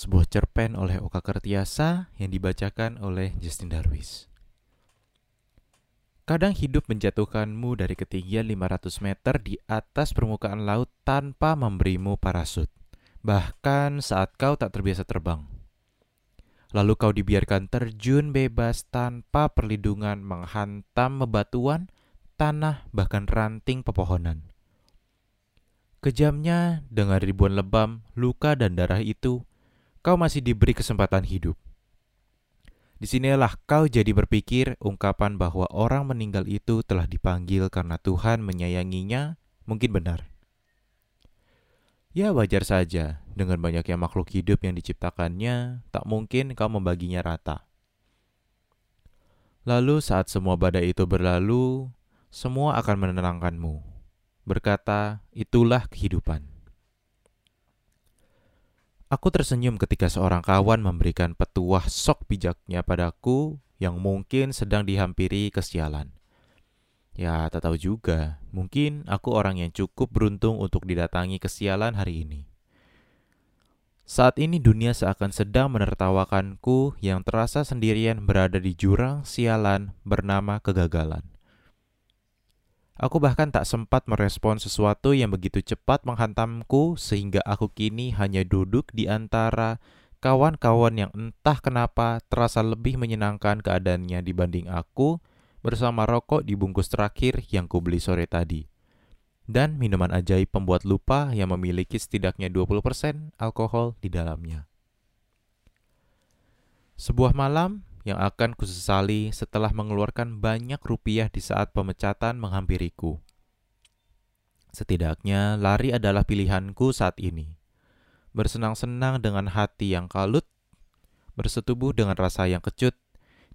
Sebuah cerpen oleh Oka Kertiasa yang dibacakan oleh Justin Darwis. Kadang hidup menjatuhkanmu dari ketinggian 500 meter di atas permukaan laut tanpa memberimu parasut. Bahkan saat kau tak terbiasa terbang. Lalu kau dibiarkan terjun bebas tanpa perlindungan menghantam bebatuan, tanah, bahkan ranting pepohonan. Kejamnya, dengan ribuan lebam, luka dan darah itu, kau masih diberi kesempatan hidup. Di sinilah kau jadi berpikir ungkapan bahwa orang meninggal itu telah dipanggil karena Tuhan menyayanginya mungkin benar. Ya wajar saja, dengan banyaknya makhluk hidup yang diciptakannya, tak mungkin kau membaginya rata. Lalu saat semua badai itu berlalu, semua akan menenangkanmu. Berkata, itulah kehidupan. Aku tersenyum ketika seorang kawan memberikan petuah sok bijaknya padaku yang mungkin sedang dihampiri kesialan. Ya, tak tahu juga. Mungkin aku orang yang cukup beruntung untuk didatangi kesialan hari ini. Saat ini dunia seakan sedang menertawakanku yang terasa sendirian berada di jurang sialan bernama kegagalan. Aku bahkan tak sempat merespon sesuatu yang begitu cepat menghantamku sehingga aku kini hanya duduk di antara kawan-kawan yang entah kenapa terasa lebih menyenangkan keadaannya dibanding aku bersama rokok di bungkus terakhir yang kubeli sore tadi. Dan minuman ajaib pembuat lupa yang memiliki setidaknya 20% alkohol di dalamnya. Sebuah malam yang akan kusesali setelah mengeluarkan banyak rupiah di saat pemecatan menghampiriku. Setidaknya lari adalah pilihanku saat ini. Bersenang-senang dengan hati yang kalut, bersetubuh dengan rasa yang kecut,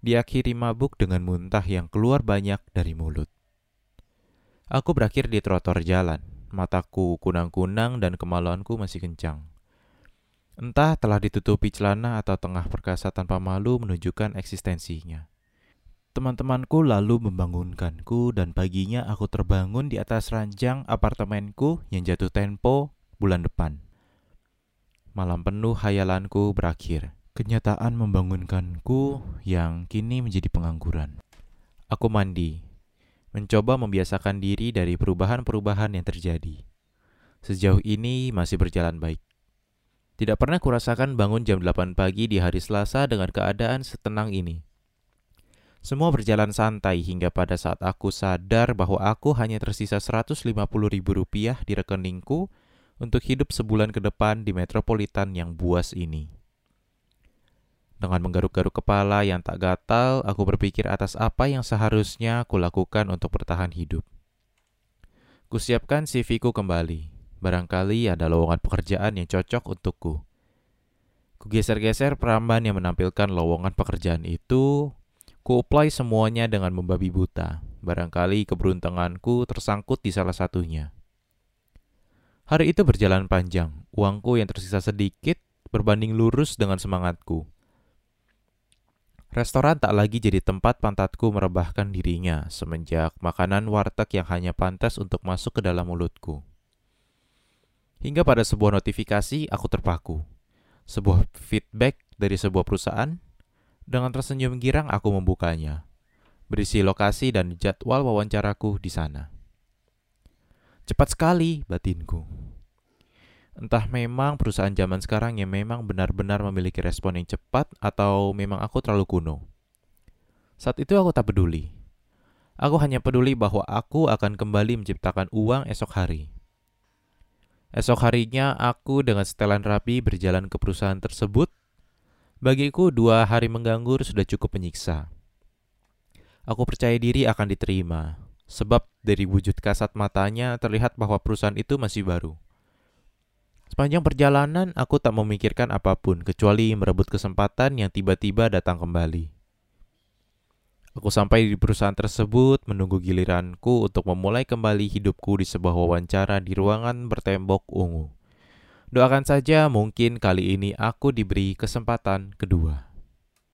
diakhiri mabuk dengan muntah yang keluar banyak dari mulut. Aku berakhir di trotoar jalan, mataku kunang-kunang dan kemaluanku masih kencang. Entah telah ditutupi celana atau tengah perkasa tanpa malu menunjukkan eksistensinya. Teman-temanku lalu membangunkanku dan paginya aku terbangun di atas ranjang apartemenku yang jatuh tempo bulan depan. Malam penuh hayalanku berakhir. Kenyataan membangunkanku yang kini menjadi pengangguran. Aku mandi, mencoba membiasakan diri dari perubahan-perubahan yang terjadi. Sejauh ini masih berjalan baik. Tidak pernah kurasakan bangun jam 8 pagi di hari Selasa dengan keadaan setenang ini. Semua berjalan santai hingga pada saat aku sadar bahwa aku hanya tersisa 150 ribu rupiah di rekeningku untuk hidup sebulan ke depan di metropolitan yang buas ini. Dengan menggaruk-garuk kepala yang tak gatal, aku berpikir atas apa yang seharusnya aku lakukan untuk bertahan hidup. Kusiapkan CV-ku kembali. Barangkali ada lowongan pekerjaan yang cocok untukku. Kugeser-geser peramban yang menampilkan lowongan pekerjaan itu. Ku apply semuanya dengan membabi buta. Barangkali keberuntunganku tersangkut di salah satunya. Hari itu berjalan panjang. Uangku yang tersisa sedikit berbanding lurus dengan semangatku. Restoran tak lagi jadi tempat pantatku merebahkan dirinya semenjak makanan warteg yang hanya pantas untuk masuk ke dalam mulutku. Hingga pada sebuah notifikasi aku terpaku. Sebuah feedback dari sebuah perusahaan. Dengan tersenyum girang aku membukanya. Berisi lokasi dan jadwal wawancaraku di sana. Cepat sekali batinku. Entah memang perusahaan zaman sekarang yang memang benar-benar memiliki respon yang cepat atau memang aku terlalu kuno. Saat itu aku tak peduli. Aku hanya peduli bahwa aku akan kembali menciptakan uang esok hari. Esok harinya aku dengan setelan rapi berjalan ke perusahaan tersebut. Bagiku dua hari mengganggur sudah cukup menyiksa. Aku percaya diri akan diterima, sebab dari wujud kasat matanya terlihat bahwa perusahaan itu masih baru. Sepanjang perjalanan, aku tak memikirkan apa pun kecuali merebut kesempatan yang tiba-tiba datang kembali. Aku sampai di perusahaan tersebut menunggu giliranku untuk memulai kembali hidupku di sebuah wawancara di ruangan bertembok ungu. Doakan saja mungkin kali ini aku diberi kesempatan kedua.